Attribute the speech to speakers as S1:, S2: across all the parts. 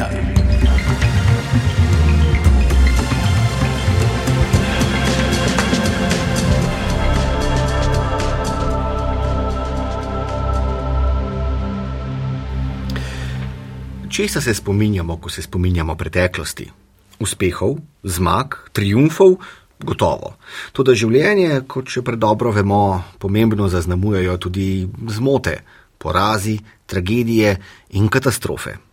S1: Kapital. Česa se spominjamo, ko se spominjamo preteklosti? Uspehov, zmag, triumfov, gotovo. Toda življenje, kot še predobro vemo, pomembno zaznamujejo tudi zmote, porazi, tragedije in katastrofe.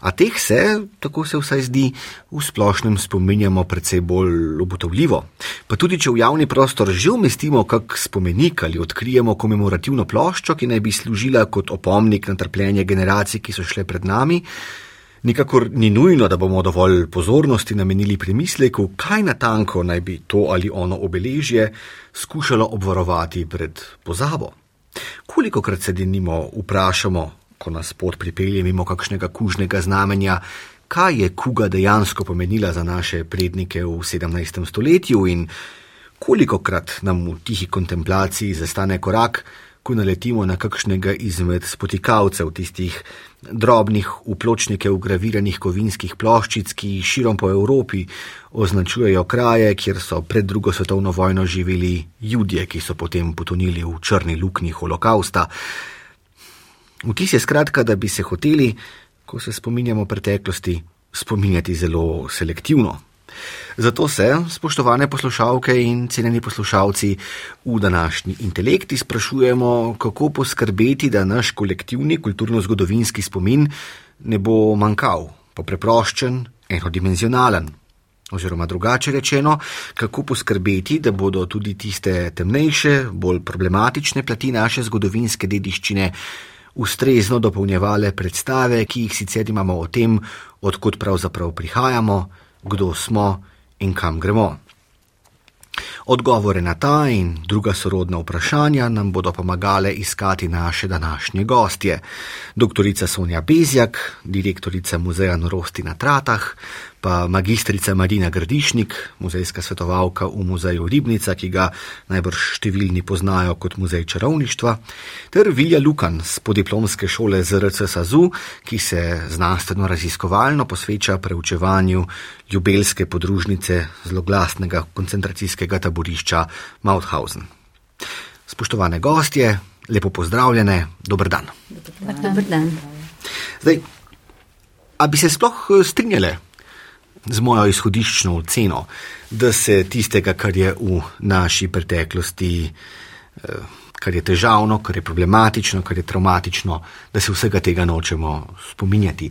S1: A teh se, tako se vsaj zdi, v splošnem spominjamo precej bolj obotavljivo. Pa tudi, če v javni prostor že umestimo kak spomenik ali odkrijemo komemorativno ploščo, ki naj bi služila kot opomnik na trpljenje generacij, ki so šle pred nami, nikakor ni nujno, da bomo dovolj pozornosti namenili premisleku, kaj natanko naj bi to ali ono obeležje skušalo obvarovati pred pozabo. Koliko krat se denimo vprašamo, ko nas pot pripelje mimo kakšnega kužnega znamenja, kaj je kuga dejansko pomenila za naše prednike v 17. stoletju in koliko krat nam v tihi kontemplaciji zastane korak, ko naletimo na kakšnega izmed spotikalcev tistih drobnih v pločnike ugraviranih kovinskih ploščic, ki širom po Evropi označujejo kraje, kjer so pred drugo svetovno vojno živeli ljudje, ki so potem potonili v črni luknji holokausta. Vtis je skratka, da bi se hoteli, ko se spominjamo preteklosti, spominjati zelo selektivno. Zato se, spoštovane poslušalke in cenjeni poslušalci, v današnji intelekti sprašujemo, kako poskrbeti, da naš kolektivni kulturno-zgodovinski spomin ne bo manjkal, pa preproščen, enodimenzionalen. Oziroma drugače rečeno, kako poskrbeti, da bodo tudi tiste temnejše, bolj problematične plati naše zgodovinske dediščine ustrezno dopolnjevale predstave, ki jih sicer imamo o tem, odkud pravzaprav prihajamo, kdo smo in kam gremo. Odgovore na ta in druga sorodna vprašanja nam bodo pomagale iskati naše današnje gostje. Doktorica Sonja Bezjak, direktorica Muzeja norosti na Tratah, pa magistrica Marina Grdišnik, muzejska svetovalka v muzeju Ribnica, ki ga najbrž številni poznajo kot muzej čarovništva, ter Vilja Lukan z podiplomske šole ZRC Sazu, ki se znanstveno raziskovalno posveča preučevanju ljubelske podružnice zloglasnega koncentracijskega taborišča Mauthausen. Spoštovane gostje, lepo pozdravljene, dober dan.
S2: Dobar dan.
S1: Zdaj, a bi se sploh strinjale z mojo izhodiščno oceno, da se tistega, kar je v naši preteklosti, eh, kar je težavno, kar je problematično, kar je traumatično, da se vsega tega nočemo spominjati.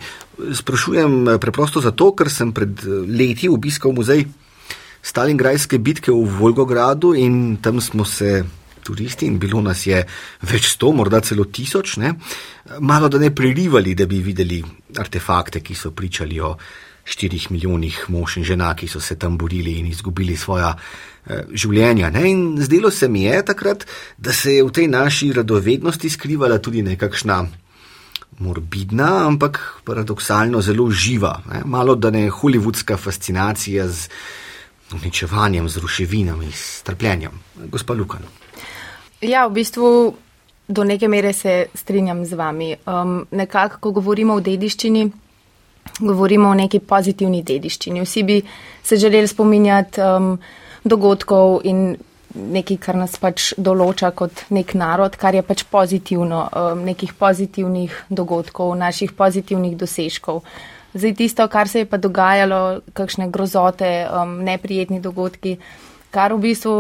S1: Sprašujem eh, preprosto zato, ker sem pred eh, leti obiskal muzej Stalingrajske bitke v Volgogradu in tam smo se. Turisti in bilo nas je več sto, morda celo tisoč, ne? malo da ne prerivali, da bi videli artefakte, ki so pričali o štirih milijonih mož in žena, ki so se tam borili in izgubili svoja eh, življenja. Ne? In zdelo se mi je takrat, da se je v tej naši radovednosti skrivala tudi nekakšna morbidna, ampak paradoksalno zelo živa, ne? malo da ne holivudska fascinacija z uničevanjem, z ruševinami, s trpljenjem. Gospa Lukan.
S2: Ja, v bistvu do neke mere se strinjam z vami. Um, nekako, ko govorimo o dediščini, govorimo o neki pozitivni dediščini. Vsi bi se želeli spominjati um, dogodkov in nekaj, kar nas pač določa kot nek narod, kar je pač pozitivno, um, nekih pozitivnih dogodkov, naših pozitivnih dosežkov. Zdaj tisto, kar se je pa dogajalo, kakšne grozote, um, neprijetni dogodki, kar v bistvu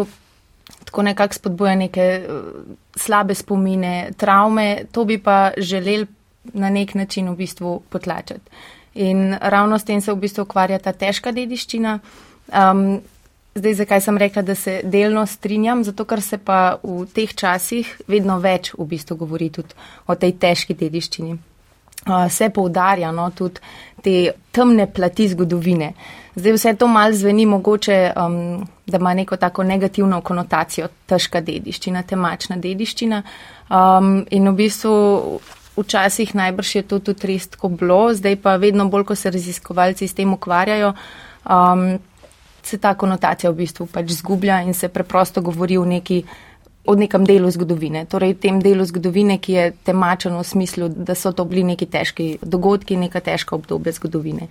S2: tako nekako spodbuja neke uh, slabe spomine, travme, to bi pa želeli na nek način v bistvu potlačati. In ravno s tem se v bistvu ukvarja ta težka dediščina. Um, zdaj, zakaj sem rekla, da se delno strinjam? Zato, ker se pa v teh časih vedno več v bistvu govori tudi o tej težki dediščini. Uh, se poudarja no, tudi te temne plati zgodovine. Zdaj vse to mal zveni mogoče, um, da ima neko tako negativno konotacijo, težka dediščina, temačna dediščina. Um, in v bistvu včasih najbrž je to tudi res tako bilo, zdaj pa vedno bolj, ko se raziskovalci s tem ukvarjajo, um, se ta konotacija v bistvu pač zgublja in se preprosto govori o neki o nekem delu zgodovine, torej tem delu zgodovine, ki je temačen v smislu, da so to bili neki težki dogodki, neka težka obdobja zgodovine.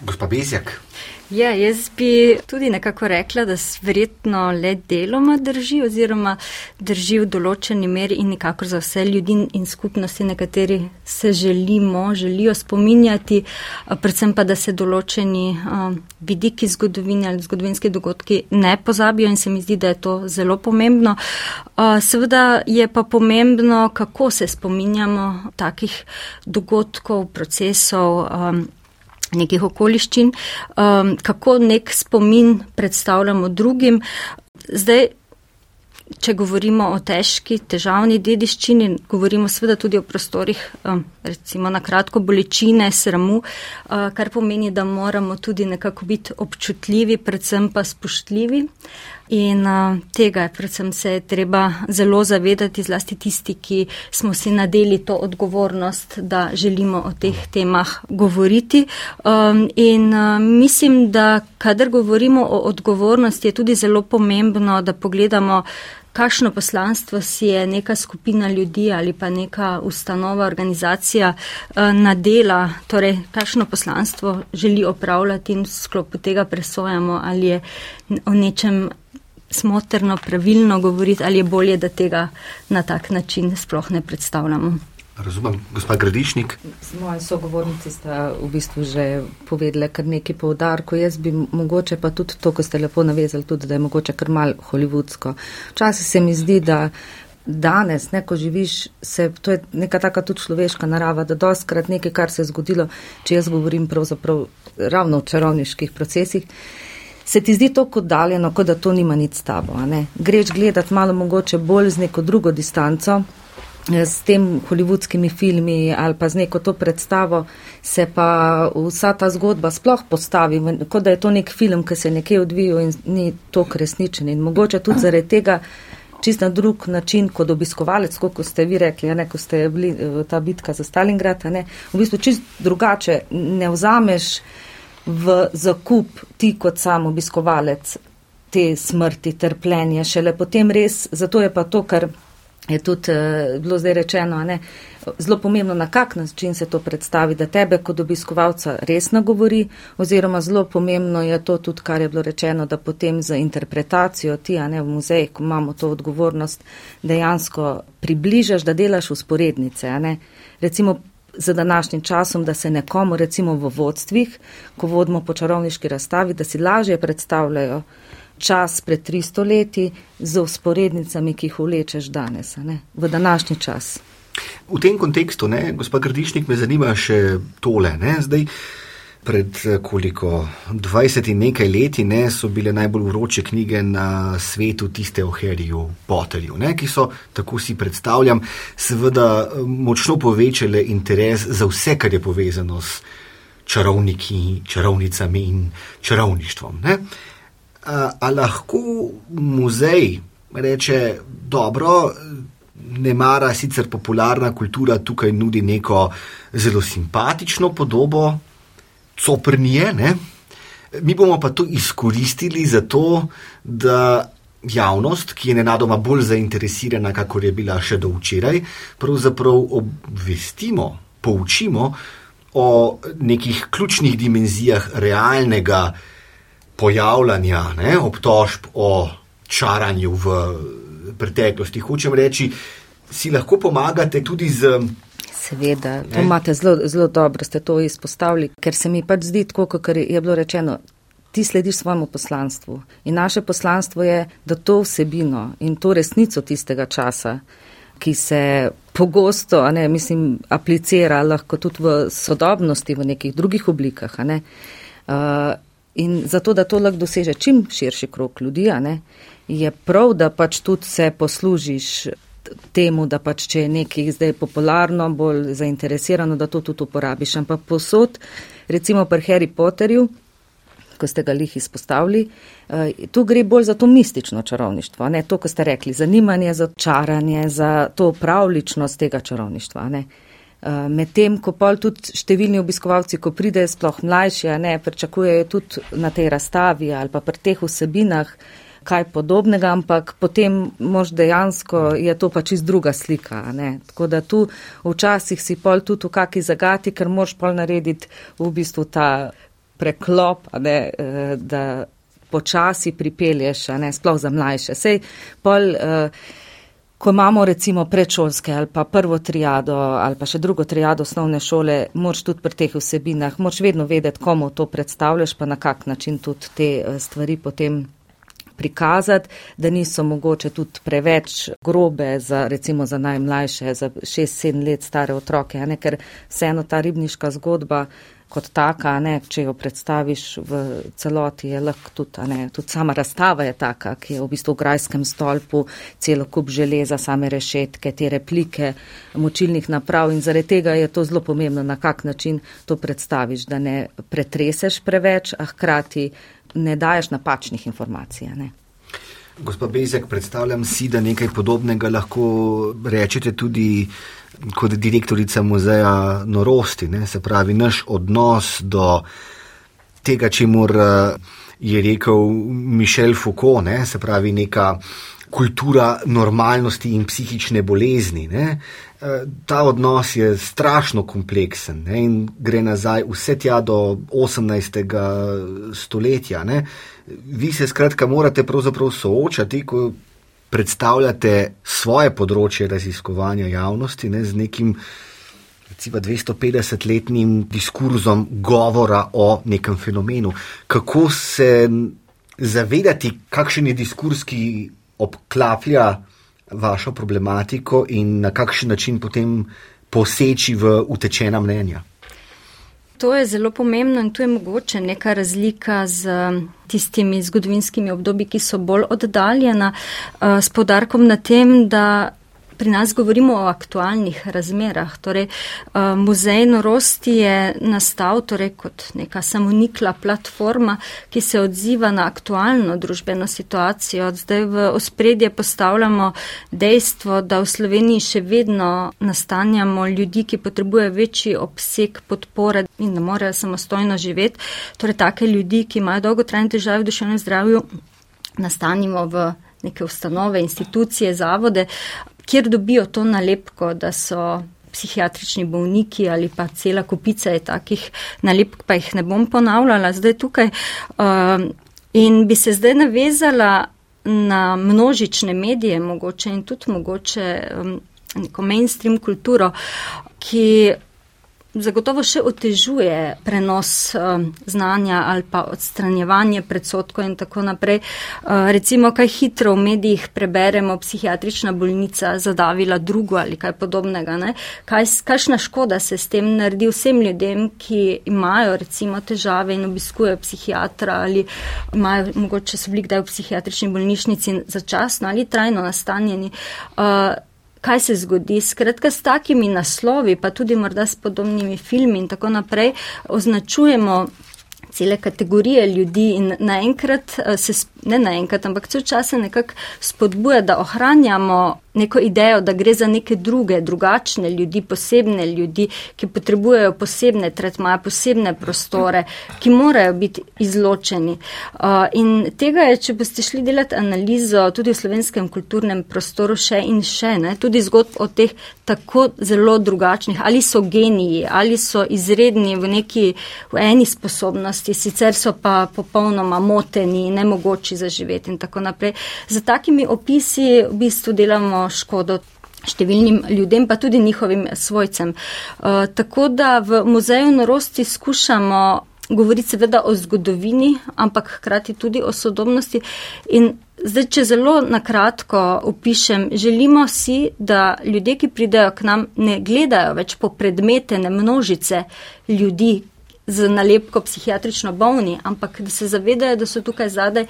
S1: Gospa Bezjak.
S3: Ja, jaz bi tudi nekako rekla, da verjetno le deloma drži oziroma drži v določeni meri in nekako za vse ljudi in skupnosti, na kateri se želimo, želijo spominjati, predvsem pa, da se določeni vidiki zgodovine ali zgodovinski dogodki ne pozabijo in se mi zdi, da je to zelo pomembno. Seveda je pa pomembno, kako se spominjamo takih dogodkov, procesov nekih okoliščin, um, kako nek spomin predstavljamo drugim. Zdaj, če govorimo o težki, težavni dediščini, govorimo seveda tudi o prostorih, um, recimo na kratko bolečine, sramu, uh, kar pomeni, da moramo tudi nekako biti občutljivi, predvsem pa spoštljivi. In uh, tega je predvsem se je treba zelo zavedati, zlasti tisti, ki smo si nadeli to odgovornost, da želimo o teh temah govoriti. Um, in uh, mislim, da kadar govorimo o odgovornosti, je tudi zelo pomembno, da pogledamo, kakšno poslanstvo si je neka skupina ljudi ali pa neka ustanova, organizacija uh, nadela, torej kakšno poslanstvo želi opravljati in v sklopu tega presojamo, ali je o nečem smotrno, pravilno govoriti ali je bolje, da tega na tak način sploh ne predstavljamo.
S1: Razumem, gospod Gradišnik.
S4: Moje sogovornice sta v bistvu že povedali kar nekaj povdarko. Jaz bi mogoče pa tudi to, ko ste lepo navezali, tudi da je mogoče kar mal hollywoodsko. Včasih se mi zdi, da danes, ne, ko živiš, se, to je neka taka tudi človeška narava, da doskrat nekaj, kar se je zgodilo, če jaz govorim pravzaprav ravno o čarovniških procesih, se ti zdi to kot daljeno, kot da to nima nič s tabo. Greš gledati malo mogoče bolj z neko drugo distanco, s tem hollywoodskimi filmi ali pa z neko to predstavo, se pa vsa ta zgodba sploh postavi, kot da je to nek film, ki se nekje odvijal in ni to resničen. In mogoče tudi zaradi tega. Čist na drug način kot obiskovalec, kot ste vi rekli, ne, ko ste bili eh, ta bitka za Stalingrad, ne, v bistvu čist drugače ne vzameš v zakup ti kot sam obiskovalec te smrti, trpljenje, šele potem res, zato je pa to, kar je tudi uh, bilo zdaj rečeno, ne, zelo pomembno, na kak način se to predstavi, da tebe kot obiskovalca res nagovori, oziroma zelo pomembno je to tudi, kar je bilo rečeno, da potem za interpretacijo ti, a ne v muzej, ko imamo to odgovornost, dejansko približaš, da delaš usporednice, a ne. Recimo za današnjim časom, da se nekomu recimo v vodstvih, ko vodimo po čarovniški razstavi, da si lažje predstavljajo čas pred 300 leti z usporednicami, ki jih vlečeš danes, ne, v današnji čas.
S1: V tem kontekstu, ne, gospod Grdišnik, me zanima še tole. Ne, zdaj, pred eh, koliko 20 in nekaj leti ne, so bile najbolj vroče knjige na svetu tiste o Harryju Potterju, ne, ki so, tako si predstavljam, seveda eh, močno povečale interes za vse, kar je povezano s čarovniki, čarovnicami in čarovništvom. Ne. A, lahko muzej reče, dobro, ne mara sicer popularna kultura tukaj nudi neko zelo simpatično podobo, coprnije, ne? mi bomo pa to izkoristili za to, da javnost, ki je nenadoma bolj zainteresirana, kakor je bila še do včeraj, pravzaprav obvestimo, poučimo o nekih ključnih dimenzijah realnega pojavljanja ne? obtožb o čaranju v preteklosti. Hočem reči, si lahko pomagate tudi z
S4: Seveda, to imate zelo, zelo dobro, ste to izpostavili, ker se mi pač zdi tako, kot je bilo rečeno, ti slediš svojemu poslanstvu. In naše poslanstvo je, da to vsebino in to resnico tistega časa, ki se pogosto, ne, mislim, aplicira lahko tudi v sodobnosti, v nekih drugih oblikah, ne. Uh, in zato, da to lahko doseže čim širši krok ljudi, ne, je prav, da pač tudi se poslužiš temu, da pač če je nekaj zdaj popularno, bolj zainteresirano, da to tudi uporabiš. Ampak posod, recimo pri Harry Potterju, ko ste ga lih izpostavili, eh, tu gre bolj za to mistično čarovništvo, ne to, ko ste rekli, zanimanje za čaranje, za to pravličnost tega čarovništva. Ne. Medtem, ko pa tudi številni obiskovalci, ko pridejo sploh mlajši, ne pričakujejo tudi na tej razstavi ali pa pri teh vsebinah, kaj podobnega, ampak potem mož dejansko je to pač iz druga slika. Ne? Tako da tu včasih si pol tudi v kaki zagati, ker moš pol narediti v bistvu ta preklop, ne, eh, da počasi pripelješ, ne, sploh za mlajše. Sej pol, uh, ko imamo recimo predšolske ali pa prvo triado ali pa še drugo triado osnovne šole, moraš tudi pri teh vsebinah, moraš vedno vedeti, komu to predstavljaš, pa na kak način tudi te eh, stvari potem prikazati, da niso mogoče tudi preveč grobe za recimo za najmlajše, za 6-7 let stare otroke, ne, ker vseeno ta ribniška zgodba kot taka, ne, če jo predstaviš v celoti, je lahko tudi, ne, tudi sama razstava je taka, ki je v bistvu v grajskem stolpu, celo kup železa, same rešetke, te replike močilnih naprav in zaradi tega je to zelo pomembno, na kak način to predstaviš, da ne pretreseš preveč, a hkrati ne daješ napačnih informacij. Ne.
S1: Gospod Bezek, predstavljam si, da nekaj podobnega lahko rečete tudi kot direktorica muzeja norosti, ne? se pravi naš odnos do tega, če mora je rekel Mišel Foucault, ne? se pravi neka kultura normalnosti in psihične bolezni. Ne? E, ta odnos je strašno kompleksen ne? in gre nazaj vse tja do 18. stoletja. Ne? Vi se skratka morate pravzaprav soočati, ko predstavljate svoje področje raziskovanja javnosti ne, z nekim recimo 250-letnim diskurzom govora o nekem fenomenu. Kako se zavedati, kakšen je diskurs, ki obklaplja vašo problematiko in na kakšen način potem poseči v utečena mnenja?
S3: To je zelo pomembno in tu je mogoče neka razlika z tistimi zgodovinskimi obdobji, ki so bolj oddaljena, eh, s podarkom na tem, da pri nas govorimo o aktualnih razmerah. Torej, uh, muzej norosti je nastal torej, kot neka samonikla platforma, ki se odziva na aktualno družbeno situacijo. Zdaj v ospredje postavljamo dejstvo, da v Sloveniji še vedno nastanjamo ljudi, ki potrebujejo večji obseg podpore in ne morejo samostojno živeti. Torej, take ljudi, ki imajo dolgotrajne težave v duševnem zdravju, nastanimo v neke ustanove, institucije, zavode, kjer dobijo to nalepko, da so psihiatrični bolniki ali pa cela kupica je takih nalepk, pa jih ne bom ponavljala zdaj tukaj. Uh, in bi se zdaj navezala na množične medije, mogoče in tudi mogoče um, neko mainstream kulturo, ki zagotovo še otežuje prenos uh, znanja ali pa odstranjevanje predsotkov in tako naprej. Uh, recimo, kaj hitro v medijih preberemo, psihiatrična bolnica zadavila drugo ali kaj podobnega. Kaj, kakšna škoda se s tem naredi vsem ljudem, ki imajo recimo težave in obiskujejo psihiatra ali imajo mogoče so bili kdaj v psihiatrični bolnišnici začasno ali trajno nastanjeni. Uh, kaj se zgodi. Skratka, s takimi naslovi, pa tudi morda s podobnimi filmi in tako naprej, označujemo cele kategorije ljudi in naenkrat eh, se, ne naenkrat, ampak vse čase nekako spodbuja, da ohranjamo neko idejo, da gre za neke druge, drugačne ljudi, posebne ljudi, ki potrebujejo posebne tretmaje, posebne prostore, ki morajo biti izločeni. Uh, in tega je, če boste šli delati analizo tudi v slovenskem kulturnem prostoru še in še, ne, tudi zgodb o teh tako zelo drugačnih, ali so geniji, ali so izredni v neki, v eni sposobnosti, sicer so pa popolnoma moteni, nemogoči zaživeti in tako naprej. Za takimi opisi v bistvu delamo škodo številnim ljudem, pa tudi njihovim svojcem. Uh, tako da v muzeju norosti skušamo govoriti seveda o zgodovini, ampak hkrati tudi o sodobnosti. In zdaj, če zelo nakratko opišem, želimo si, da ljudje, ki pridejo k nam, ne gledajo več po predmetene množice ljudi z nalepko psihiatrično bolni, ampak da se zavedajo, da so tukaj zadaj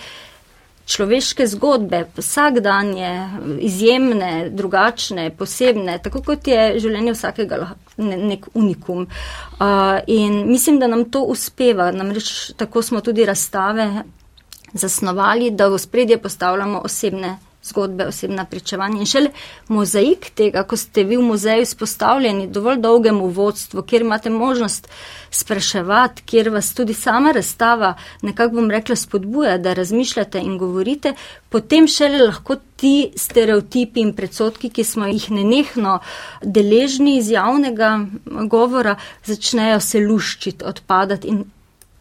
S3: človeške zgodbe, vsakdanje, izjemne, drugačne, posebne, tako kot je življenje vsakega nek unikum. Uh, in mislim, da nam to uspeva, namreč tako smo tudi razstave zasnovali, da v spredje postavljamo osebne zgodbe, osebna pričevanja in šele mozaik tega, ko ste vi v muzeju izpostavljeni dovolj dolgemu vodstvu, kjer imate možnost spraševati, kjer vas tudi sama razstava, nekako bom rekla, spodbuja, da razmišljate in govorite, potem šele lahko ti stereotipi in predsotki, ki smo jih nenehno deležni iz javnega govora, začnejo se luščiti, odpadati in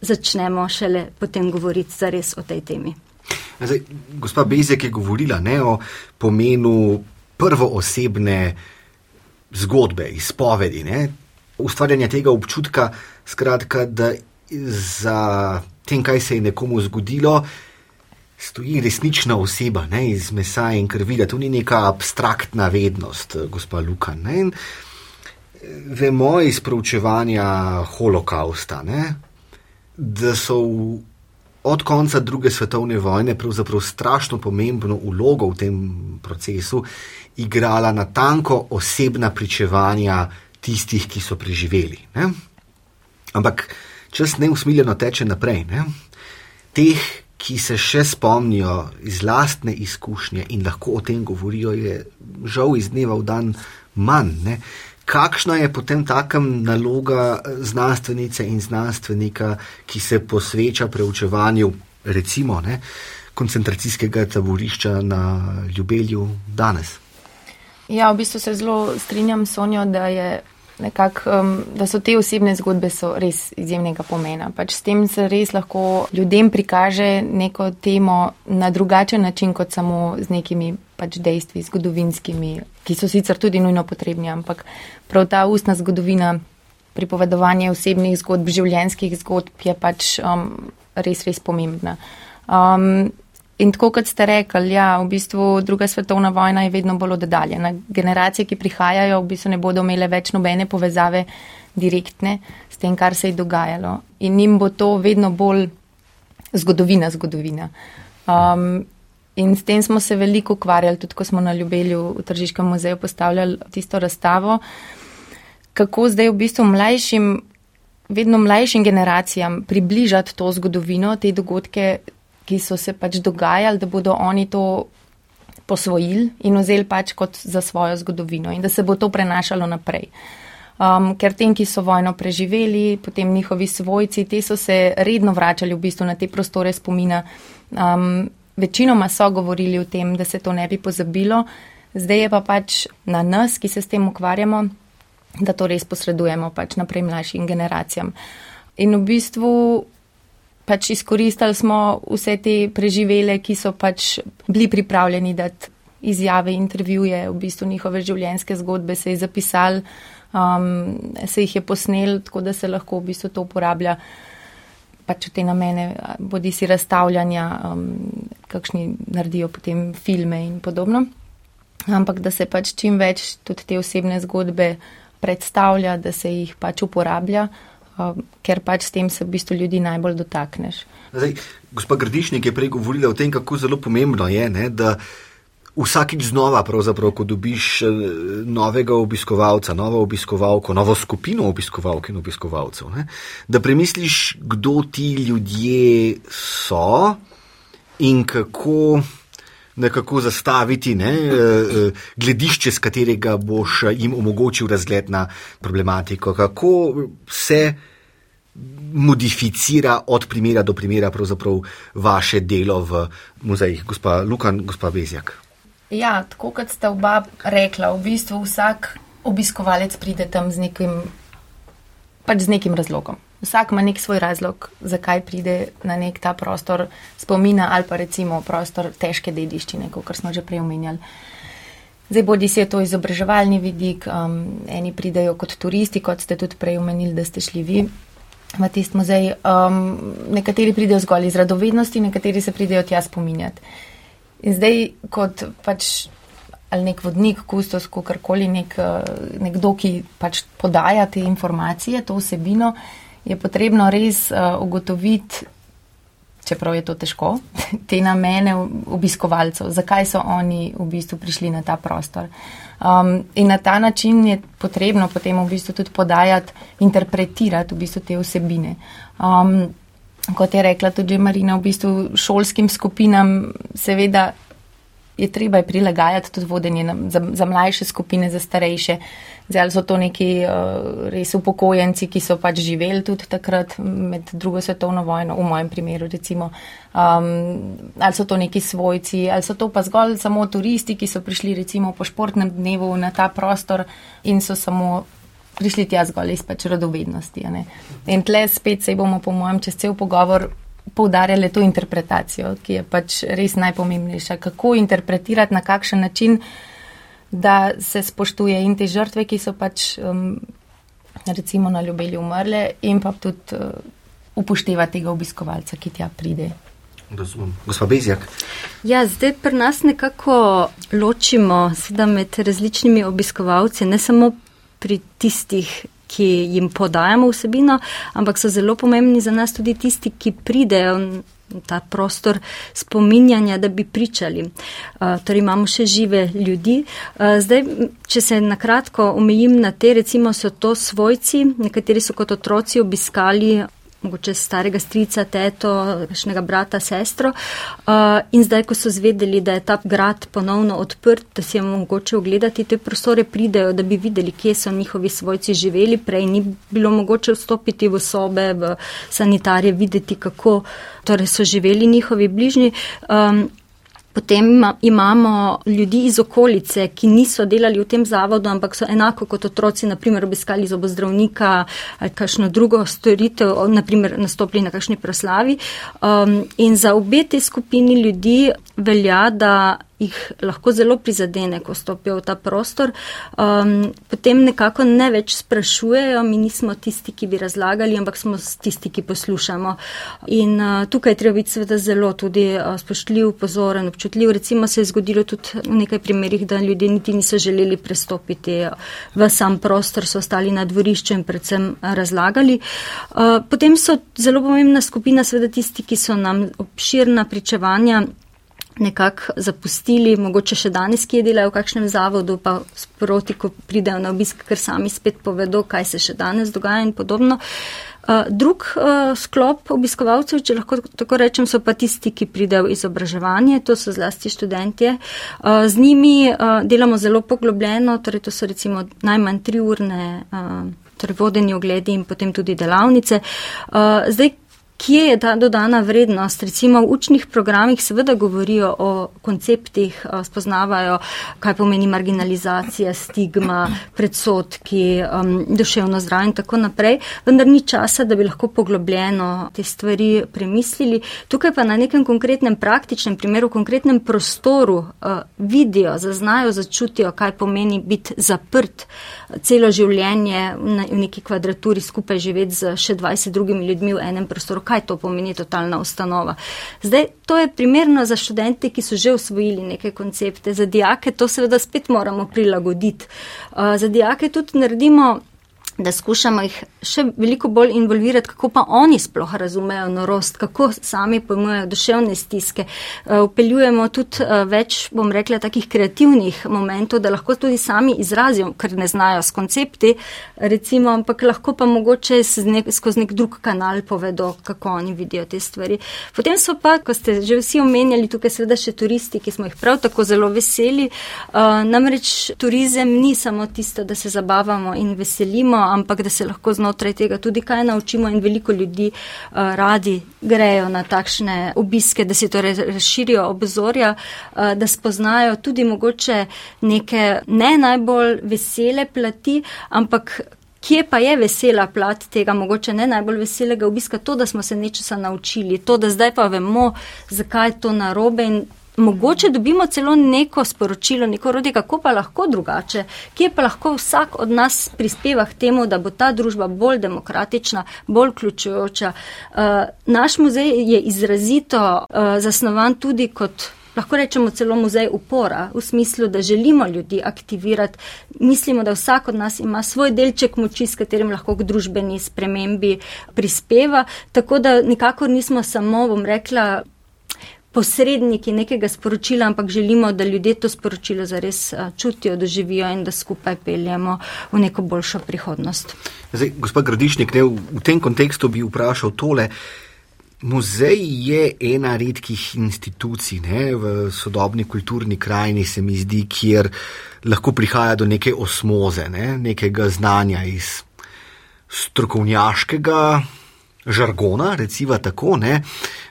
S3: začnemo šele potem govoriti zares o tej temi.
S1: Zdaj, gospa Bezek je govorila ne, o pomenu prvoosebne zgodbe, izpovedi, ne, ustvarjanja tega občutka, skratka, da za tem, kaj se je nekomu zgodilo, stoji resnična oseba ne, iz mesa in krvi, da to ni neka abstraktna vednost, gospa Luka. Ne, in, vemo iz proučevanja holokausta, ne, da so v od konca druge svetovne vojne pravzaprav strašno pomembno ulogo v tem procesu igrala na tanko osebna pričevanja tistih, ki so preživeli. Ne? Ampak čas neusmiljeno teče naprej. Ne? Teh, ki se še spomnijo iz lastne izkušnje in lahko o tem govorijo, je žal iz dneva v dan manj. Ne? Kakšna je potem takem naloga znanstvenice in znanstvenika, ki se posveča preučevanju, recimo, ne, koncentracijskega taborišča na Ljubelju danes?
S2: Ja, v bistvu se zelo strinjam s Sonjo, da je nekak, um, da so te osebne zgodbe res izjemnega pomena. Pač s tem se res lahko ljudem prikaže neko temo na drugačen način, kot samo z nekimi pač dejstvi, zgodovinskimi, ki so sicer tudi nujno potrebni, ampak prav ta ustna zgodovina, pripovedovanje osebnih zgodb, življenjskih zgodb je pač um, res, res pomembna. Um, In tako kot ste rekli, ja, v bistvu druga svetovna vojna je vedno bolj oddaljena. Generacije, ki prihajajo, v bistvu ne bodo imele več nobene povezave direktne s tem, kar se je dogajalo. In jim bo to vedno bolj zgodovina, zgodovina. Um, in s tem smo se veliko ukvarjali, tudi ko smo na Ljubelju v Tržiškem muzeju postavljali tisto razstavo, kako zdaj v bistvu mlajšim, vedno mlajšim generacijam približati to zgodovino, te dogodke ki so se pač dogajali, da bodo oni to posvojili in vzeli pač kot za svojo zgodovino in da se bo to prenašalo naprej. Um, ker tem, ki so vojno preživeli, potem njihovi svojci, te so se redno vračali v bistvu na te prostore spomina. Um, večinoma so govorili o tem, da se to ne bi pozabilo, zdaj je pa pač na nas, ki se s tem ukvarjamo, da to res posredujemo pač naprej mlajšim generacijam. In v bistvu pač izkoristili smo vse te preživele, ki so pač bili pripravljeni dati izjave, intervjuje, v bistvu njihove življenjske zgodbe se je zapisali, um, se jih je posnel, tako da se lahko v bistvu to uporablja pač v te namene, bodi si razstavljanja, um, kakšni naredijo potem filme in podobno. Ampak da se pač čim več tudi te osebne zgodbe predstavlja, da se jih pač uporablja. Um, ker pač s tem se v bistvu ljudi najbolj dotakneš.
S1: Zdaj, gospa Grdišnik je prej govorila o tem, kako zelo pomembno je, ne, da vsakič znova, ko dobiš eh, novega obiskovalca, novo obiskovalko, novo skupino obiskovalk in obiskovalcev, ne, da premisliš, kdo ti ljudje so in kako. Nekako zastaviti ne, eh, eh, gledišče, z katerega boš jim omogočil razgled na problematiko, kako se modificira od primera do primera vaše delo v muzejih, gospa Lukan, gospa Bezjak.
S2: Ja, tako kot ste oba rekla, v bistvu vsak obiskovalec pride tam z nekim, pač z nekim razlogom. Vsak ima nek svoj razlog, zakaj pride na nek ta prostor spomina ali pa recimo prostor težke dediščine, kot smo že prej omenjali. Zdaj, bodi si je to izobraževalni vidik, um, eni pridejo kot turisti, kot ste tudi prej omenili, da ste šli vi v tisti muzej. Um, nekateri pridejo zgolj iz radovednosti, nekateri se pridejo tja spominjati. In zdaj, kot pač ali nek vodnik, kustos, kakorkoli, nek, nekdo, ki pač podaja te informacije, to vsebino, je potrebno res uh, ugotoviti, čeprav je to težko, te namene obiskovalcev, zakaj so oni v bistvu prišli na ta prostor. Um, in na ta način je potrebno potem v bistvu tudi podajati, interpretirati v bistvu te vsebine. Um, kot je rekla tudi Marina, v bistvu šolskim skupinam seveda je treba prilagajati tudi vodenje na, za, za mlajše skupine, za starejše. Zdaj, so to neki uh, res upokojenci, ki so pač živeli tudi takrat med drugo svetovno vojno, v mojem primeru recimo, um, ali so to neki svojci, ali so to pa zgolj samo turisti, ki so prišli recimo po športnem dnevu na ta prostor in so samo prišli tja zgolj iz pač radovednosti. In tle spet se bomo, po mojem, čez cel pogovor poudarjali to interpretacijo, ki je pač res najpomembnejša. Kako interpretirati, na kakšen način, da se spoštuje in te žrtve, ki so pač um, recimo na ljubeli umrle, in pa tudi uh, upošteva tega obiskovalca, ki tja pride.
S1: Gospod Bezjak.
S3: Ja, zdaj pri nas nekako ločimo med različnimi obiskovalci, ne samo pri tistih, ki jim podajamo vsebino, ampak so zelo pomembni za nas tudi tisti, ki pridejo ta prostor spominjanja, da bi pričali. Uh, torej imamo še žive ljudi. Uh, zdaj, če se nakratko omejim na te, recimo so to svojci, nekateri so kot otroci obiskali mogoče starega strica, teto, kakšnega brata, sestro. Uh, in zdaj, ko so zvedeli, da je ta grad ponovno odprt, da si je mogoče ogledati te prostore, pridejo, da bi videli, kje so njihovi svojci živeli. Prej ni bilo mogoče vstopiti v sobe, v sanitarije, videti, kako torej so živeli njihovi bližnji. Um, Potem imamo ljudi iz okolice, ki niso delali v tem zavodu, ampak so enako kot otroci, naprimer, obiskali zobozdravnika ali kakšno drugo storitev, naprimer, nastopili na kakšni proslavi. Um, in za obe te skupini ljudi velja, da jih lahko zelo prizadene, ko stopijo v ta prostor. Um, potem nekako ne več sprašujejo, mi nismo tisti, ki bi razlagali, ampak smo tisti, ki poslušamo. In uh, tukaj treba biti seveda zelo tudi uh, spoštljiv, pozoren, občutljiv. Recimo se je zgodilo tudi v nekaj primerih, da ljudje niti niso želeli prestopiti v sam prostor, so ostali na dvorišču in predvsem razlagali. Uh, potem so zelo pomembna skupina seveda tisti, ki so nam obširna pričevanja nekako zapustili, mogoče še danes, ki je delajo v kakšnem zavodu, pa sproti, ko pridejo na obisk, ker sami spet povedo, kaj se še danes dogaja in podobno. Uh, drug uh, sklop obiskovalcev, če lahko tako rečem, so pa tisti, ki pridejo izobraževanje, to so zlasti študentje. Uh, z njimi delamo zelo poglobljeno, torej to so recimo najmanj tri urne. Torej, vodeni ogledi in potem tudi delavnice. Zdaj, Kje je ta dodana vrednost? Recimo v učnih programih seveda govorijo o konceptih, spoznavajo, kaj pomeni marginalizacija, stigma, predsotki, um, duševno zdravje in tako naprej, vendar ni časa, da bi lahko poglobljeno te stvari premislili. Tukaj pa na nekem konkretnem praktičnem primeru, konkretnem prostoru uh, vidijo, zaznajo, začutijo, kaj pomeni biti zaprt celo življenje v neki kvadraturi skupaj živeti z še 20 drugimi ljudmi v enem prostoru kaj to pomeni totalna ustanova. Zdaj, to je primerno za študente, ki so že usvojili neke koncepte. Za dijake to seveda spet moramo prilagoditi. Uh, za dijake tudi naredimo da skušamo jih še veliko bolj involvirati, kako pa oni sploh razumejo norost, kako sami pojmujejo duševne stiske. Upeljujemo eh, tudi eh, več, bom rekla, takih kreativnih momentov, da lahko tudi sami izrazijo, ker ne znajo s koncepti, recimo, ampak lahko pa mogoče nek, skozi nek drug kanal povedo, kako oni vidijo te stvari. Potem so pa, ko ste že vsi omenjali, tukaj seveda še turisti, ki smo jih prav tako zelo veseli. Uh, namreč turizem ni samo tisto, da se zabavamo in veselimo, ampak da se lahko znotraj tega tudi kaj naučimo in veliko ljudi uh, radi grejo na takšne obiske, da si torej razširijo obzorja, uh, da spoznajo tudi mogoče neke ne najbolj vesele plati, ampak. Kje pa je vesela plat tega, mogoče ne najbolj veselega obiska, to, da smo se nečesa naučili, to, da zdaj pa vemo, zakaj je to narobe in mogoče dobimo celo neko sporočilo, neko rodje, kako pa lahko drugače, kje pa lahko vsak od nas prispeva k temu, da bo ta družba bolj demokratična, bolj ključujoča. Uh, naš muzej je izrazito uh, zasnovan tudi kot. Lahko rečemo celo muzej upora, v smislu, da želimo ljudi aktivirati. Mislimo, da vsak od nas ima svoj delček moči, s katerim lahko k družbeni spremembi prispeva. Tako da nikakor nismo samo, bom rekla, posredniki nekega sporočila, ampak želimo, da ljudje to sporočilo zares čutijo, doživijo in da skupaj peljemo v neko boljšo prihodnost.
S1: Zdaj, gospod Gradišnik, ne, v tem kontekstu bi vprašal tole. Muzej je ena redkih institucij ne, v sodobni kulturni krajini, se mi zdi, kjer lahko prihaja do neke osmoze, ne, nekega znanja iz strokovnjaškega žargona, recimo tako, ne,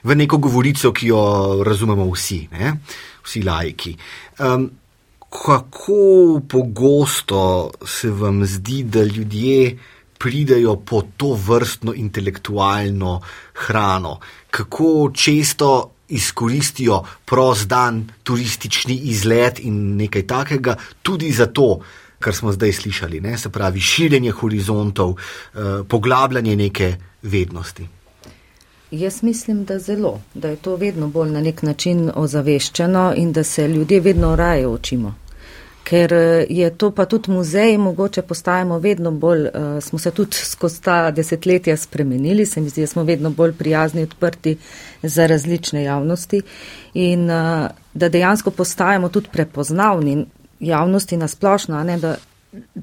S1: v neko govorico, ki jo razumemo vsi, ne, vsi lajki. Um, kako pogosto se vam zdi, da ljudje pridejo po to vrstno intelektualno hrano, kako često izkoristijo prost dan, turistični izlet in nekaj takega, tudi zato, kar smo zdaj slišali, ne? se pravi širjenje horizontov, eh, poglabljanje neke vednosti.
S4: Jaz mislim, da zelo, da je to vedno bolj na nek način ozaveščeno in da se ljudje vedno raje učimo ker eh, je to pa tudi muzej, mogoče postajamo vedno bolj, uh, smo se tudi skozi ta desetletja spremenili, se mi zdi, da smo vedno bolj prijazni, odprti za različne javnosti in uh, da dejansko postajamo tudi prepoznavni javnosti nasplošno, ne, da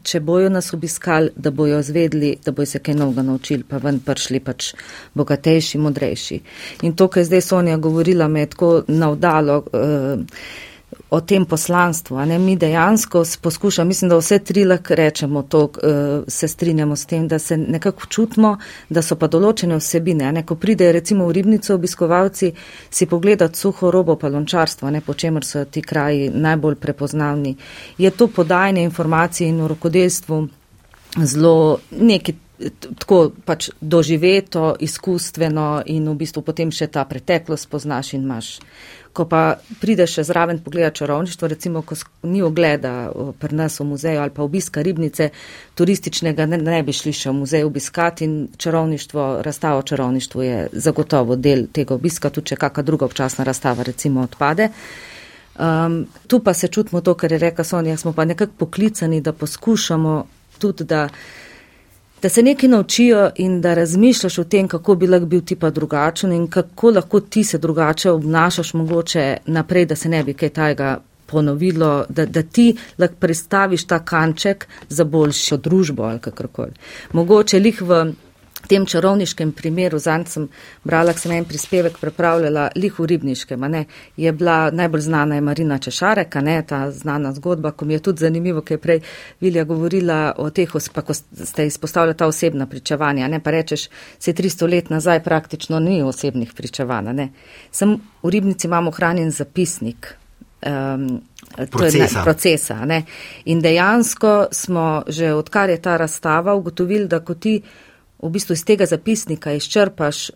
S4: če bojo nas obiskali, da bojo zvedli, da bojo se kaj novega naučili, pa ven prišli pač bogatejši, modrejši. In to, kar je zdaj Sonja govorila, me je tako navdalo. Uh, o tem poslanstvu. Mi dejansko poskušamo, mislim, da vse tri lahko rečemo to, uh, se strinjamo s tem, da se nekako čutimo, da so pa določene vsebine. Ne? Ko pride recimo v ribnico obiskovalci si pogledati suho robo palončarstva, ne? po čemer so ti kraji najbolj prepoznavni, je to podajanje informacij in v rokodelstvu zelo neki tako pač doživeto, izkustveno in v bistvu potem še ta preteklost poznaš in imaš ko pa prideš še zraven pogledati čarovništvo, recimo, ko ni ogleda pri nas v muzeju ali pa obiska ribnice turističnega, ne, ne bi šli še v muzej obiskati in čarovništvo, razstava o čarovništvu je zagotovo del tega obiska, tudi če kakšna druga občasna razstava recimo odpade. Um, tu pa se čutimo to, kar je reka Sonja, smo pa nekako poklicani, da poskušamo tudi, da da se nekaj naučijo in da razmišljaš o tem, kako bi lahko bil ti pa drugačen in kako lahko ti se drugače obnašaš mogoče naprej, da se ne bi kaj tajega ponovilo, da, da ti lahko predstaviš ta kanček za boljšo družbo ali kakorkoli. Mogoče lih v tem čarovniškem primeru, zanj sem brala, sem en prispevek prepravljala, lih v ribniškem, ne, je bila najbolj znana je Marina Češarek, ne, ta znana zgodba, ko mi je tudi zanimivo, ker je prej Vilja govorila o teh, pa ko ste izpostavljali ta osebna pričevanja, ne, pa rečeš, se 300 let nazaj praktično ni osebnih pričevanj, ne. Sem v ribnici imamo hranjen zapisnik. Um,
S1: procesa.
S4: Ne, procesa ne. In dejansko smo že odkar je ta razstava ugotovili, da ko ti v bistvu iz tega zapisnika izčrpaš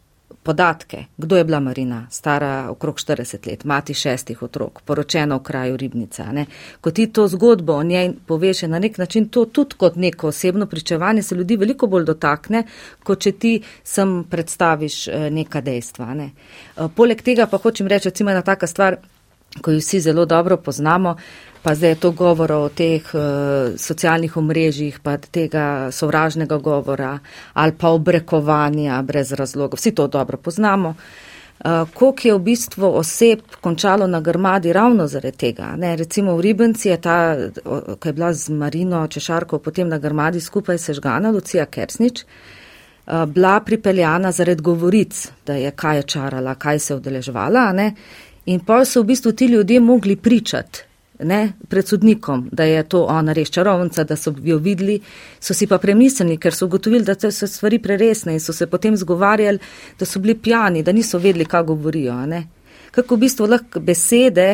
S4: podatke, kdo je bila Marina, stara okrog 40 let, mati šestih otrok, poročena v kraju Ribnica. Ne? Ko ti to zgodbo o njej poveš na nek način, to tudi kot neko osebno pričevanje se ljudi veliko bolj dotakne, kot če ti sem predstaviš eh, neka dejstva. Ne? Eh, poleg tega pa hočem reči, recimo ena taka stvar, ko jo vsi zelo dobro poznamo, pa zdaj je to govor o teh uh, socialnih omrežjih, pa tega sovražnega govora ali pa obrekovanja brez razloga. Vsi to dobro poznamo. Uh, Koliko je v bistvu oseb končalo na grmadi ravno zaradi tega? Ne, recimo v Ribenci je ta, ki je bila z Marino Češarko potem na grmadi skupaj sežgana, Lucija Kersnič, uh, bila pripeljana zaradi govoric, da je kaj je čarala, kaj se je odeležvala. In pa so v bistvu ti ljudje mogli pričati ne, pred sodnikom, da je to ona res čarovnica, da so jo videli, so si pa premislili, ker so ugotovili, da so stvari preresne in so se potem zgovarjali, da so bili pijani, da niso vedeli, kaj govorijo. Ne. Kako v bistvu lahko besede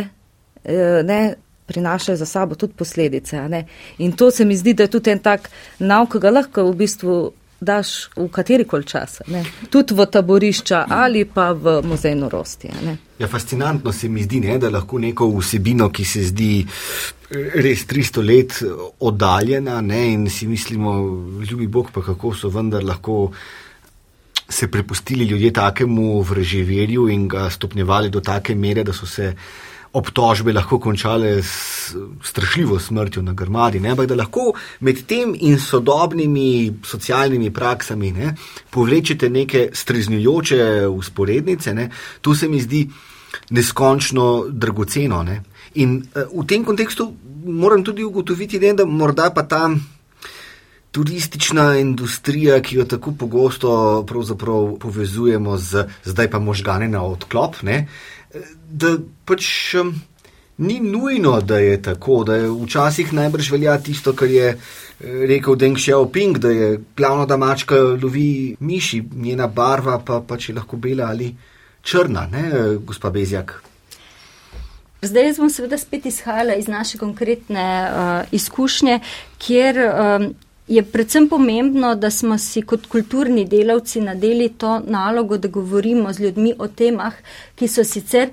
S4: eh, ne, prinašajo za sabo tudi posledice. Ne. In to se mi zdi, da je tudi en tak nauk, ki ga lahko v bistvu daš v kateri koli čas, ne? tudi v taborišča ali pa v muzej norosti.
S1: Ja, fascinantno se mi zdi, ne, da lahko neko vsebino, ki se zdi eh, res 300 let oddaljena ne, in si mislimo, ljubi Bog, pa kako so vendar lahko se prepustili ljudje takemu vraževerju in ga stopnjevali do take mere, da so se obtožbe lahko končale s strašljivo smrtjo na grmadi, ne, ampak da lahko med tem in sodobnimi socialnimi praksami ne, povlečete neke streznjujoče usporednice, ne, to se mi zdi neskončno dragoceno. Ne. In uh, v tem kontekstu moram tudi ugotoviti, ne, da morda pa ta turistična industrija, ki jo tako pogosto povezujemo z zdaj pa možgane na odklop, ne, da pač um, ni nujno, da je tako, da je včasih najbrž velja tisto, kar je eh, rekel Deng Xiaoping, da je glavno, da mačka lovi miši, njena barva pa pač je lahko bela ali črna, ne, gospa Bezjak.
S3: Zdaj smo seveda spet izhajali iz naše konkretne uh, izkušnje, kjer um, je predvsem pomembno, da smo si kot kulturni delavci nadeli to nalogo, da govorimo z ljudmi o temah, ki so sicer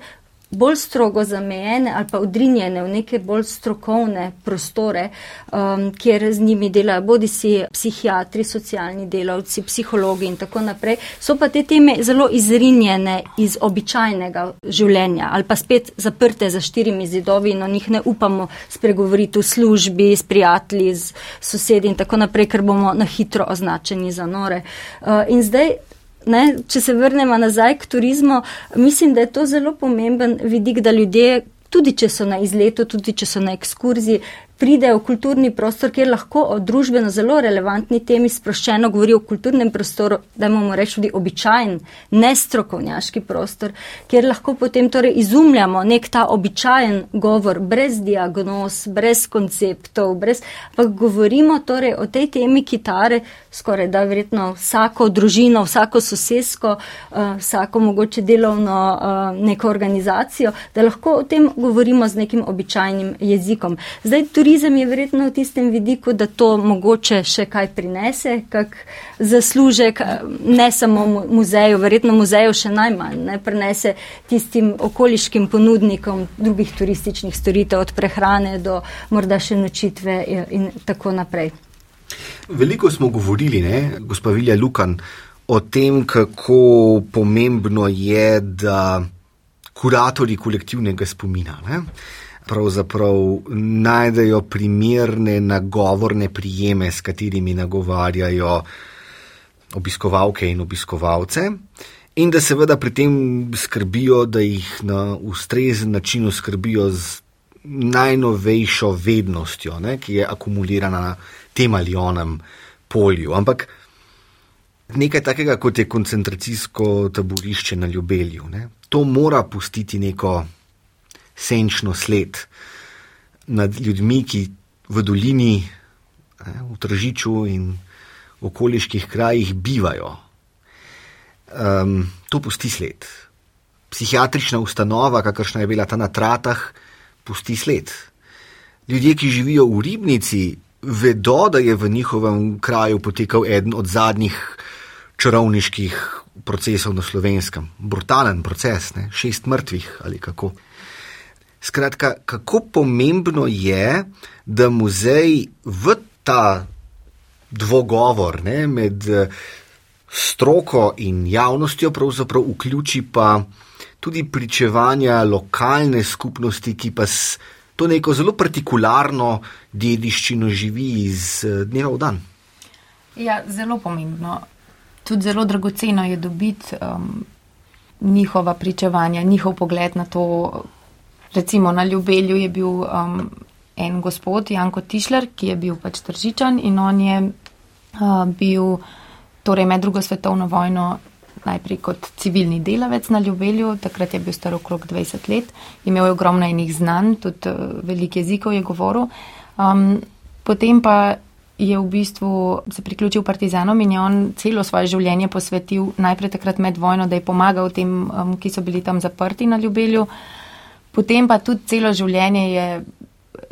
S3: bolj strogo zamejene ali pa odrinjene v neke bolj strokovne prostore, um, kjer z njimi delajo bodi si psihiatri, socialni delavci, psihologi in tako naprej, so pa te teme zelo izrinjene iz običajnega življenja ali pa spet zaprte za štirimi zidovi in o njih ne upamo spregovoriti v službi, s prijatelji, s sosedi in tako naprej, ker bomo na hitro označeni za nore. Uh, in zdaj Ne, če se vrnemo nazaj k turizmu, mislim, da je to zelo pomemben vidik, da ljudje, tudi če so na izletu, tudi če so na ekskurziji, pridejo v kulturni prostor, kjer lahko o družbeno zelo relevantni temi sproščeno govori o kulturnem prostoru, da imamo reči tudi običajen, nestrokovnjaški prostor, kjer lahko potem torej izumljamo nek ta običajen govor, brez diagnoz, brez konceptov, brez, pa govorimo torej o tej temi kitare, skoraj da verjetno vsako družino, vsako sosesko, uh, vsako mogoče delovno uh, neko organizacijo, da lahko o tem govorimo z nekim običajnim jezikom. Zdaj, turizem je verjetno v tistem vidiku, da to mogoče še kaj prinese, kak zaslužek, ne samo muzeju, verjetno muzeju še najmanj, ne prinese tistim okoliškim ponudnikom drugih turističnih storitev, od prehrane do morda še nočitve in tako naprej.
S1: Veliko smo govorili, ne, gospa Vilja Lukan, o tem, kako pomembno je, da kuratori kolektivnega spomina. Ne pravzaprav najdejo primerne nagovorne prijeme, s katerimi nagovarjajo obiskovalke in obiskovalce, in da seveda pri tem skrbijo, da jih na ustrezen način oskrbijo z najnovejšo vednostjo, ne, ki je akumulirana na tem ali onem polju. Ampak nekaj takega, kot je koncentracijsko taborišče na ljubelju, ne, to mora pustiti neko senčno sled nad ljudmi, ki v dolini, v Tržiču in okoliških krajih bivajo. Um, to pusti sled. Psihiatrična ustanova, kakršna je bila ta na tratah, pusti sled. Ljudje, ki živijo v ribnici, vedo, da je v njihovem kraju potekal eden od zadnjih čarovniških procesov na slovenskem. Brutalen proces, ne? šest mrtvih ali kako. Skratka, kako pomembno je, da muzej v ta dvogovor ne, med eh, stroko in javnostjo pravzaprav vključi pa tudi pričevanja lokalne skupnosti, ki pa s to neko zelo partikularno dediščino živi iz eh, dneva v dan.
S2: Ja, zelo pomembno. Tudi zelo dragoceno je dobiti um, njihova pričevanja, njihov pogled na to, recimo na Ljubelju je bil um, en gospod, Janko Tišler, ki je bil pač tržičan in on je uh, bil torej med drugo svetovno vojno najprej kot civilni delavec na Ljubelju, takrat je bil star okrog 20 let, imel je ogromno enih znanj, tudi uh, veliko jezikov je govoril. Um, potem pa je v bistvu se priključil partizanom in je on celo svoje življenje posvetil najprej takrat med vojno, da je pomagal tem, um, ki so bili tam zaprti na Ljubelju. Potem pa tudi celo življenje je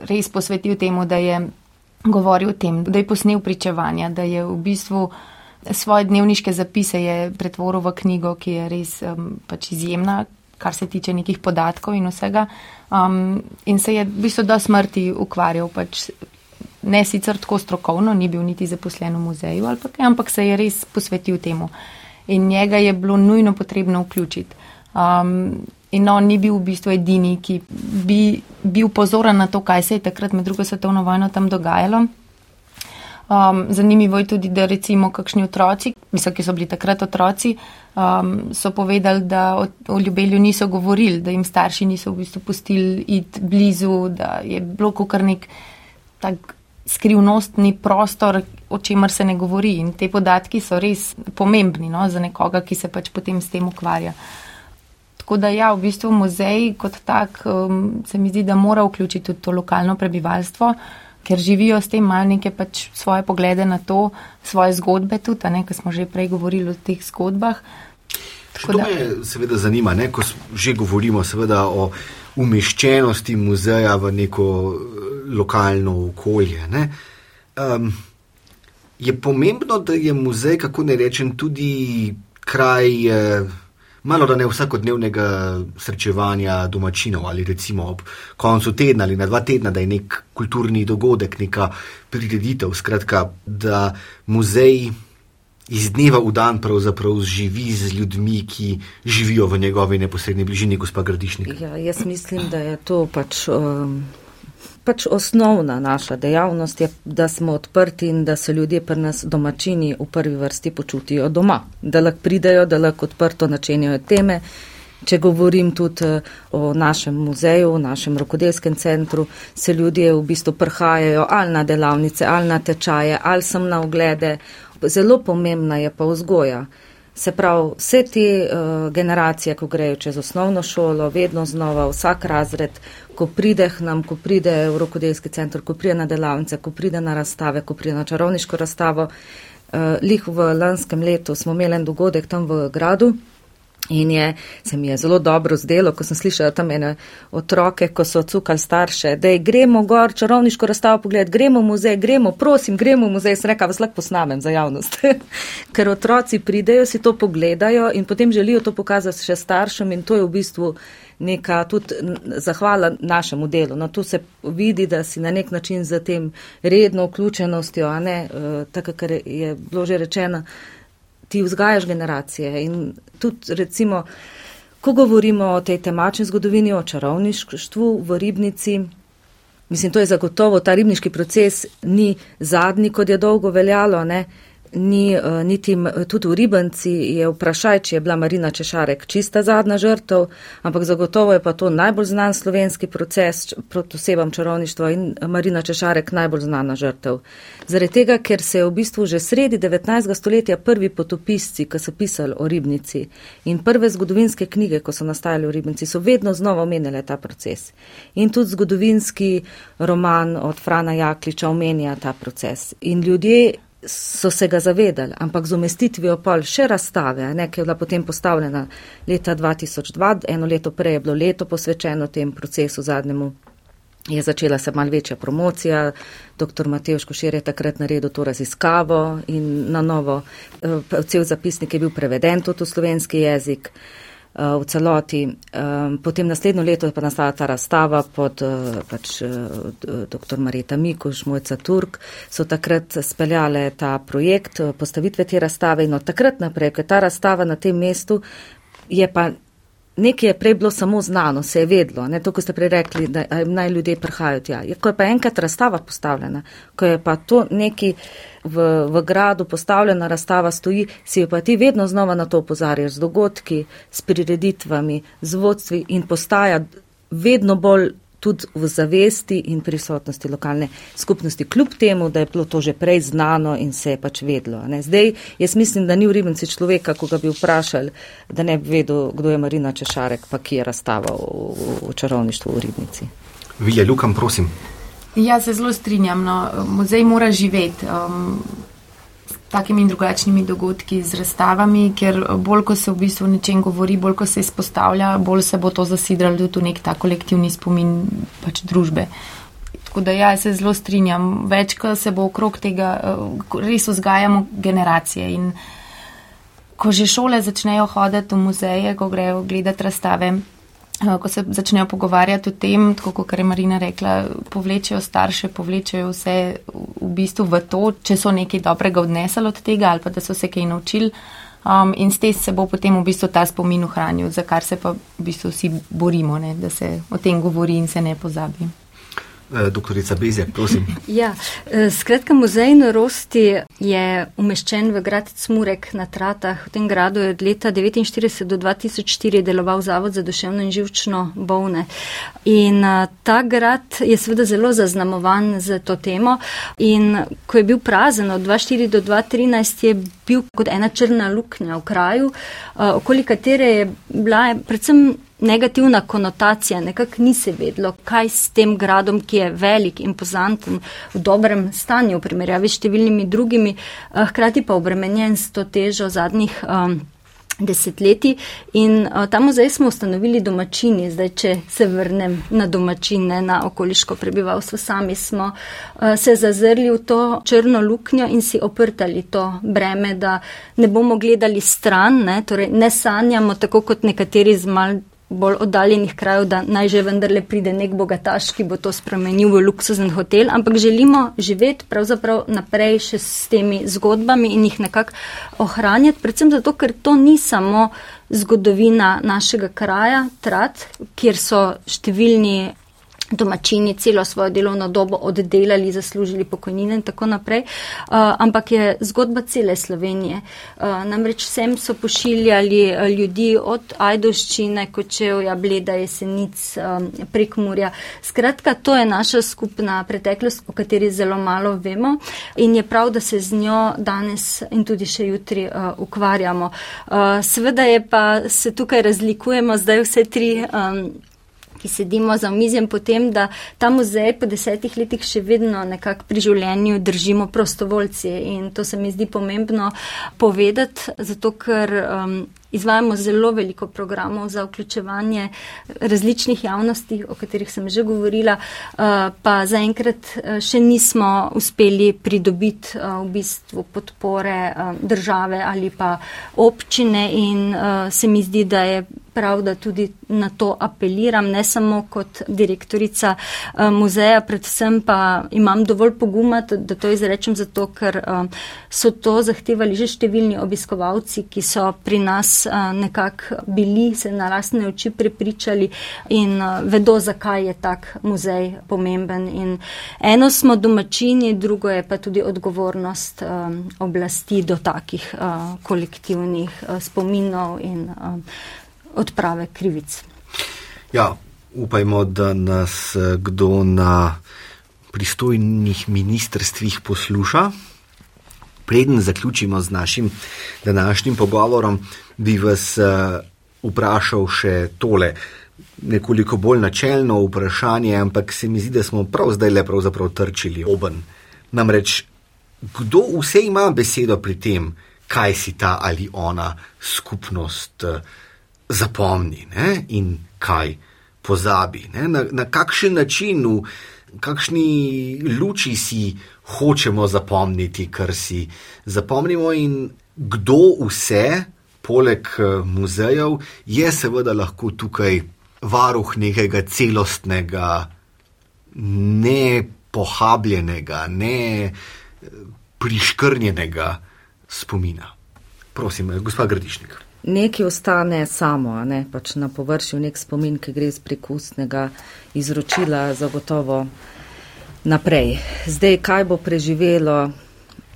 S2: res posvetil temu, da je govoril o tem, da je posnel pričevanja, da je v bistvu svoje dnevniške zapise pretvoril v knjigo, ki je res um, pač izjemna, kar se tiče nekih podatkov in vsega. Um, in se je v bistvu do smrti ukvarjal, pač ne sicer tako strokovno, ni bil niti zaposlen v muzeju, kaj, ampak se je res posvetil temu. In njega je bilo nujno potrebno vključiti. Um, In on ni bil v bistvu edini, ki bi bil pozoren na to, kaj se je takrat med drugo svetovno vojno tam dogajalo. Um, zanimivo je tudi, da recimo kakšni otroci, mislim, ki so bili takrat otroci, um, so povedali, da o, o ljubelju niso govorili, da jim starši niso v bistvu pustili iti blizu, da je bilo kar nek tak skrivnostni prostor, o čemer se ne govori. In te podatki so res pomembni no, za nekoga, ki se pač potem s tem ukvarja. Tako da ja, v bistvu muzej kot tak um, se mi zdi, da mora vključiti tudi to lokalno prebivalstvo, ker živijo s tem mal neke pač svoje poglede na to, svoje zgodbe tudi, ne, ker smo že prej govorili o teh zgodbah.
S1: To me seveda zanima, ne, ko že govorimo seveda o umeščenosti muzeja v neko eh, lokalno okolje. Um, je pomembno, da je muzej, kako ne rečem, tudi kraj, eh, malo da ne vsakodnevnega srečevanja domačinov ali recimo ob koncu tedna ali na dva tedna, da je nek kulturni dogodek, neka prireditev. Skratka, da muzej iz dneva v dan pravzaprav živi z ljudmi, ki živijo v njegovi neposrednji bližini, gospa Gradišnik.
S4: Ja, jaz mislim, da je to pač. Um... Pač osnovna naša dejavnost je, da smo odprti in da se ljudje pri nas domačini v prvi vrsti počutijo doma, da lahko pridejo, da lahko odprto načenjajo teme. Če govorim tudi eh, o našem muzeju, o našem rokodelskem centru, se ljudje v bistvu prhajajo ali na delavnice, ali na tečaje, ali sem na oglede, Zelo pomembna je pa vzgoja. Se pravi, vse te uh, generacije, ko grejo čez osnovno šolo, vedno znova, vsak razred, ko pride k nam, ko pride v rokodelski center, ko pride na delavnice, ko pride na razstave, ko pride na čarovniško razstavo. Uh, lih v lanskem letu smo imeli en dogodek tam v gradu, In je, se mi je zelo dobro zdelo, ko sem slišala tam ene otroke, ko so cukali starše, da je gremo gor, čarovniško razstavo pogled, gremo v muzej, gremo, prosim, gremo v muzej, sem rekla, vas lahko posnamem za javnost. Ker otroci pridejo, si to pogledajo in potem želijo to pokazati še staršem in to je v bistvu neka tudi zahvala našemu delu. No, tu se vidi, da si na nek način za tem redno vključenostjo, a ne, uh, tako, kar je bilo že rečeno, ti vzgajaš generacije in tudi recimo, ko govorimo o tej temačni zgodovini, o čarovništvu v ribnici, mislim, to je zagotovo, ta ribniški proces ni zadnji, kot je dolgo veljalo, ne, ni uh, niti tudi v Ribanci je vprašaj, če je bila Marina Češarek čista zadnja žrtev, ampak zagotovo je pa to najbolj znan slovenski proces proti osebam čarovništva in Marina Češarek najbolj znana žrtev. Zaradi tega, ker se je v bistvu že sredi 19. stoletja prvi potopisci, ki so pisali o Ribnici in prve zgodovinske knjige, ko so nastajali v Ribnici, so vedno znova omenjale ta proces. In tudi zgodovinski roman od Frana Jakliča omenja ta proces. In ljudje so se ga zavedali, ampak z umestitvijo pol še razstave, nekaj je bila potem postavljena leta 2002, eno leto prej je bilo leto posvečeno tem procesu zadnjemu. Je začela se mal večja promocija, dr. Matej Škošer je takrat naredil to raziskavo in na novo, eh, cel zapisnik je bil preveden tudi v slovenski jezik. Eh, v celoti. Potem naslednjo leto pa nastala ta razstava pod eh, pač, eh, dr. Marita Mikuš, Mojca Turk, so takrat speljale ta projekt postavitve te razstave in od takrat naprej, ko je ta razstava na tem mestu, je pa nekaj je prej bilo samo znano, se je vedlo, ne to, ko ste prej rekli, da naj ljudje prihajajo tja. Ko je pa enkrat razstava postavljena, ko je pa to neki v, v gradu postavljena razstava stoji, si jo pa ti vedno znova na to opozarjaš z dogodki, s prireditvami, z vodstvi in postaja vedno bolj tudi v zavesti in prisotnosti lokalne skupnosti, kljub temu, da je bilo to že prej znano in se je pač vedlo. Ne. Zdaj, jaz mislim, da ni v Ribenci človeka, ko ga bi vprašali, da ne bi vedel, kdo je Marina Češarek, pa ki je razstava v, v čarovništvu v Ribnici.
S1: Vilja, Lukam, prosim.
S2: Ja, se zelo strinjam. No. Muzej mora živeti. Um, takimi drugačnimi dogodki, z razstavami, ker bolj, ko se v bistvu nečem govori, bolj, ko se izpostavlja, bolj se bo to zasidralo tudi v nek ta kolektivni spomin pač družbe. Tako da ja, se zelo strinjam. Več, ko se bo okrog tega, eh, res vzgajamo generacije in ko že šole začnejo hoditi v muzeje, ko grejo gledati razstave, ko se začnejo pogovarjati o tem, tako kot je Marina rekla, povlečejo starše, povlečejo vse v bistvu v to, če so nekaj dobrega odnesli od tega ali pa da so se kaj naučili. Um, in s tem se bo potem v bistvu ta spomin ohranil, za kar se pa v bistvu vsi borimo, ne, da se o tem govori in se ne pozabi.
S1: Eh, doktorica Bezjak, prosim.
S3: Ja, eh, skratka, muzej norosti je umeščen v grad Cmurek na Tratah. V tem gradu je od leta 1949 do 2004 deloval Zavod za duševno in živčno bolne. In eh, ta grad je seveda zelo zaznamovan z to temo. In ko je bil prazen od 2004 do 2013, je bil kot ena črna luknja v kraju, okoli katere je bila predvsem negativna konotacija, nekako ni se vedlo, kaj s tem gradom, ki je velik, impozanten, v dobrem stanju v primerjavi s številnimi drugimi, eh, hkrati pa obremenjen s to težo zadnjih. Um, desetletji in uh, ta muzej smo ustanovili domačini, zdaj če se vrnem na domačine, na okoliško prebivalstvo, sami smo uh, se zazrli v to črno luknjo in si oprtali to breme, da ne bomo gledali stran, ne, torej ne sanjamo tako kot nekateri z mal bolj oddaljenih krajev, da naj že vendarle pride nek bogataš, ki bo to spremenil v luksuzen hotel, ampak želimo živeti pravzaprav naprej še s temi zgodbami in jih nekako ohranjati, predvsem zato, ker to ni samo zgodovina našega kraja, Trat, kjer so številni domačini celo svojo delovno dobo oddelali, zaslužili pokojnine in tako naprej, uh, ampak je zgodba cele Slovenije. Uh, namreč sem so pošiljali uh, ljudi od Ajdoščine, Kočevja, Bleda, Jesenic, um, Prekmurja. Skratka, to je naša skupna preteklost, o kateri zelo malo vemo in je prav, da se z njo danes in tudi še jutri uh, ukvarjamo. Uh, seveda je pa se tukaj razlikujemo zdaj vse tri. Um, ki sedimo za omizjem, potem, da ta muzej po desetih letih še vedno nekako pri življenju držimo prostovoljci. In to se mi zdi pomembno povedati, zato ker um, Izvajamo zelo veliko programov za vključevanje različnih javnosti, o katerih sem že govorila, eh, pa zaenkrat eh, še nismo uspeli pridobiti eh, v bistvu podpore države ali pa občine in se mi zdi, da je prav, da tudi na to apeliram, ne samo kot direktorica muzeja, predvsem pa imam dovolj poguma, da to izrečem zato, ker so to zahtevali že številni obiskovalci, ki so pri nas nekako bili, se na lastne oči prepričali in vedo, zakaj je tak muzej pomemben. In eno smo domačini, drugo je pa tudi odgovornost oblasti do takih kolektivnih spominov in odprave krivic.
S1: Ja, upajmo, da nas kdo na pristojnih ministrstvih posluša. Preden zaključimo z našim današnjim pogovorom, bi vas uh, vprašal še tole. Nekoliko bolj načelno vprašanje, ampak se mi zdi, da smo prav zdaj le pravzaprav trčili oben. Namreč, kdo vse ima besedo pri tem, kaj si ta ali ona skupnost uh, zapomni ne? in kaj pozabi, na, na kakšen način, v kakšni luči si hočemo zapomniti, kar si zapomnimo in kdo vse poleg muzejev, je seveda lahko tukaj varuh nekega celostnega, ne pohabljenega, ne priškrnjenega spomina. Prosim, gospa Gradišnik.
S4: Nekaj ostane samo, ne? pač na površju nek spomin, ki gre iz prekustnega izročila, zagotovo naprej. Zdaj, kaj bo preživelo,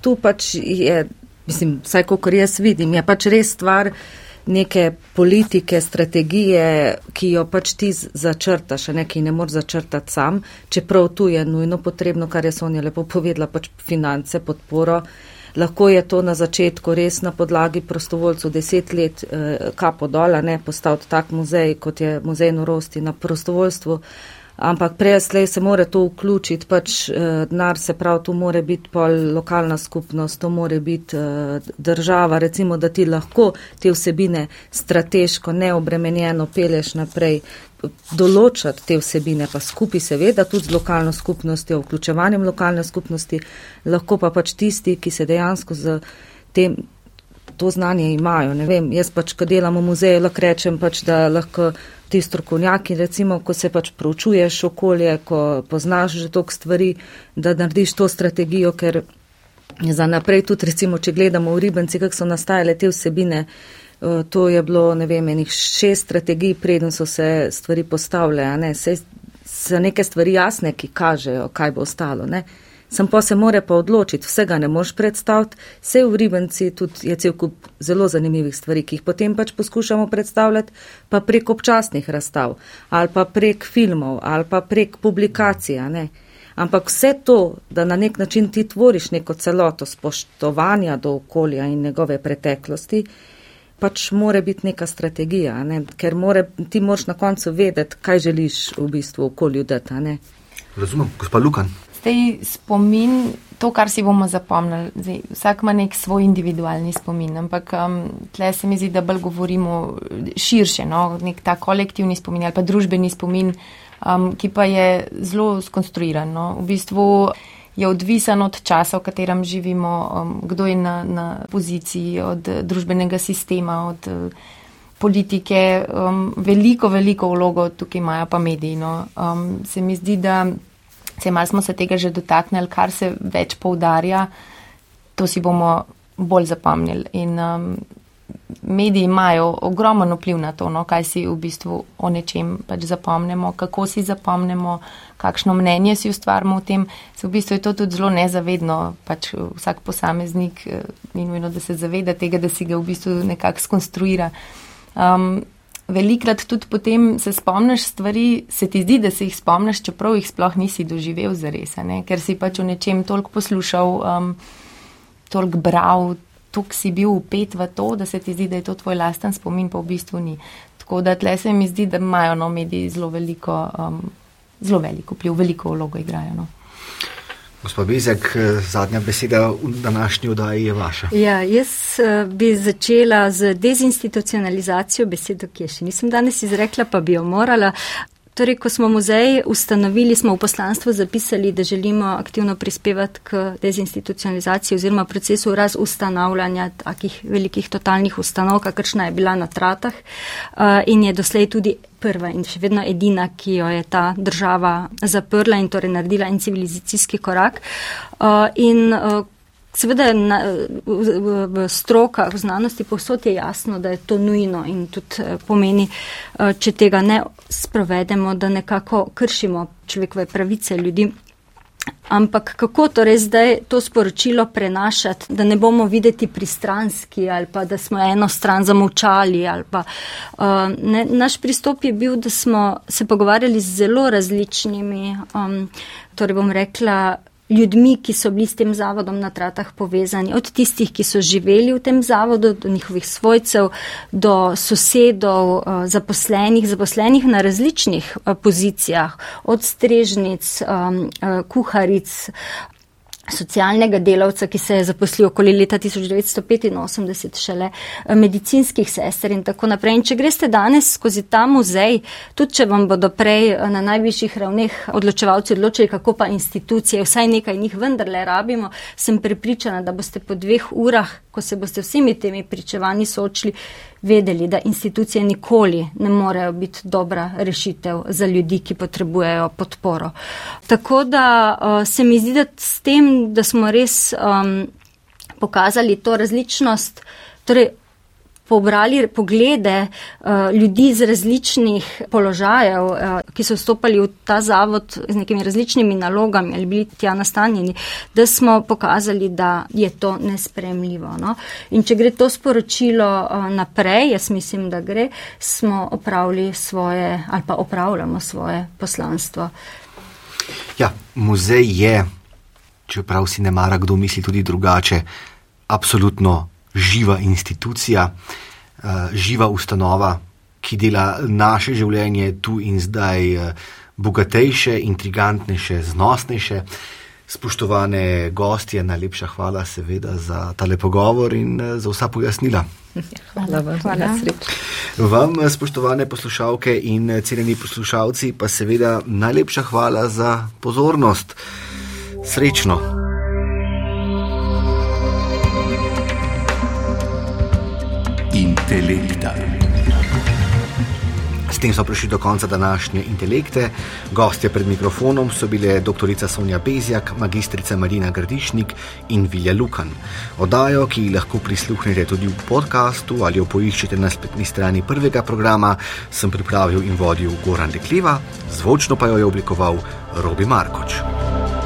S4: tu pač je mislim, vsaj kot jaz vidim, je pač res stvar neke politike, strategije, ki jo pač ti začrtaš, nekaj ne moreš začrtati sam, čeprav tu je nujno potrebno, kar je Sonja lepo povedala, pač finance, podporo. Lahko je to na začetku res na podlagi prostovoljcev deset let eh, kapo dola, ne postaviti tak muzej, kot je muzej norosti na prostovoljstvu. Eh, ampak prej slej se more to vključiti, pač eh, denar se prav, tu more biti pol lokalna skupnost, to more biti eh, država, recimo, da ti lahko te vsebine strateško, neobremenjeno peleš naprej, določati te vsebine pa skupaj seveda tudi z lokalno skupnostjo, vključevanjem lokalne skupnosti, lahko pa pač tisti, ki se dejansko z tem to znanje imajo. Vem, jaz pač, ko delam v muzeju, lahko rečem pač, da lahko ti strokovnjaki, recimo, ko se pač proučuješ okolje, ko poznaš že tok stvari, da narediš to strategijo, ker za naprej tudi, recimo, če gledamo v ribenci, kako so nastajale te vsebine, eh, to je bilo, ne vem, enih šest strategij, preden so se stvari postavljale, ne, se so neke stvari jasne, ki kažejo, kaj bo ostalo. Ne? Sam pa se more pa odločiti, vsega ne moš predstaviti, vse v Ribenci tudi je cel kup zelo zanimivih stvari, ki jih potem pač poskušamo predstavljati, pa prek občasnih razstav, ali pa prek filmov, ali pa prek publikacija. Ne? Ampak vse to, da na nek način ti tvoriš neko celoto spoštovanja do okolja in njegove preteklosti, pač more biti neka strategija, ne? ker more, ti moraš na koncu vedeti, kaj želiš v bistvu okolju dati.
S1: Razumem, gospod Lukan.
S2: Zdaj spomin, to, kar si bomo zapomnili, zdaj, vsak ima nek svoj individualni spomin, ampak um, tle se mi zdi, da bolj govorimo širše, no? nek ta kolektivni spomin ali pa družbeni spomin, um, ki pa je zelo skonstruiran. No? V bistvu je odvisen od časa, v katerem živimo, um, kdo je na, na poziciji, od družbenega sistema, od uh, politike. Um, veliko, veliko vlogo tukaj imajo pa mediji. No. Um, se mi zdi, da se malo smo se tega že dotaknili, kar se več poudarja, to si bomo bolj zapomnili. In, um, mediji imajo ogromen vpliv na to, no, kaj si v bistvu o nečem pač zapomnimo, kako si zapomnimo, kakšno mnenje si ustvarimo o tem. Se v bistvu je to tudi zelo nezavedno, pač vsak posameznik eh, ni nujno, da se zaveda tega, da si ga v bistvu nekako skonstruira. Um, velikrat tudi potem se spomniš stvari, se ti zdi, da se jih spomniš, čeprav jih sploh nisi doživel zares, ker si pač o nečem toliko poslušal, um, toliko bral, tuk si bil upet v to, da se ti zdi, da je to tvoj lasten spomin, pa v bistvu ni. Tako da tle se mi zdi, da imajo no mediji zelo veliko, um, zelo veliko vpliv, veliko vlogo igrajo. No.
S1: Gospod Bezek, zadnja beseda v današnji oddaji je vaša.
S3: Ja, jaz uh, bi začela z dezinstitucionalizacijo besedo, ki je še nisem danes izrekla, pa bi jo morala. Torej, ko smo muzej ustanovili, smo v poslanstvu zapisali, da želimo aktivno prispevati k dezinstitucionalizaciji oziroma procesu razustanavljanja takih velikih totalnih ustanov, kakršna je bila na tratah uh, in je doslej tudi prva in še vedno edina, ki jo je ta država zaprla in torej naredila en civilizacijski korak. Uh, in, uh, Seveda na, v, v, v strokah, v znanosti povsod je jasno, da je to nujno in tudi eh, pomeni, eh, če tega ne sprovedemo, da nekako kršimo človekove pravice ljudi. Ampak kako torej zdaj to sporočilo prenašati, da ne bomo videti pristranski ali pa da smo eno stran zamovčali ali pa uh, ne, naš pristop je bil, da smo se pogovarjali z zelo različnimi, um, torej bom rekla, ljudmi, ki so bili s tem zavodom na tratah povezani, od tistih, ki so živeli v tem zavodu, do njihovih svojcev, do sosedov, eh, zaposlenih, zaposlenih na različnih eh, pozicijah, od strežnic, eh, kuharic, socialnega delavca, ki se je zaposlil okoli leta 1985, šele eh, medicinskih sester in tako naprej. In če greste danes skozi ta muzej, tudi če vam bodo prej eh, na najvišjih ravneh odločevalci odločili, kako pa institucije, vsaj nekaj njih vendarle rabimo, sem prepričana, da boste po dveh urah, ko se boste vsemi temi pričevanji soočili, vedeli, da institucije nikoli ne morejo biti dobra rešitev za ljudi, ki potrebujejo podporo. Tako da uh, se mi zdi, da s tem, da smo res um, pokazali to različnost, torej pobrali poglede uh, ljudi z različnih položajev, uh, ki so vstopali v ta zavod z nekimi različnimi nalogami ali bili tja nastanjeni, da smo pokazali, da je to nespremljivo. No? In če gre to sporočilo uh, naprej, jaz mislim, da gre, smo opravili svoje ali pa opravljamo svoje poslanstvo.
S1: Ja, muzej je, čeprav si ne mara kdo misli tudi drugače, absolutno živa institucija, uh, živa ustanova, ki dela naše življenje tu in zdaj uh, bogatejše, intrigantnejše, znosnejše. Spoštovane gostje, najlepša hvala seveda za tale pogovor in uh, za vsa pojasnila.
S4: Hvala vam, hvala sreč.
S1: Vam, spoštovane poslušalke in cenjeni poslušalci, pa seveda najlepša hvala za pozornost. Srečno!
S5: Intelekta.
S1: tem smo prišli do konca današnje intelekte. Gostje pred mikrofonom so bile dr. Sonja Bezjak, magistrica Marina Gradišnik in Vilja Lukan. Odajo, ki lahko prisluhnete tudi v podkastu ali jo poiščete na spletni strani prvega programa, sem pripravil in vodil Goran Dekliva, zvočno pa jo je oblikoval Robi Markoč.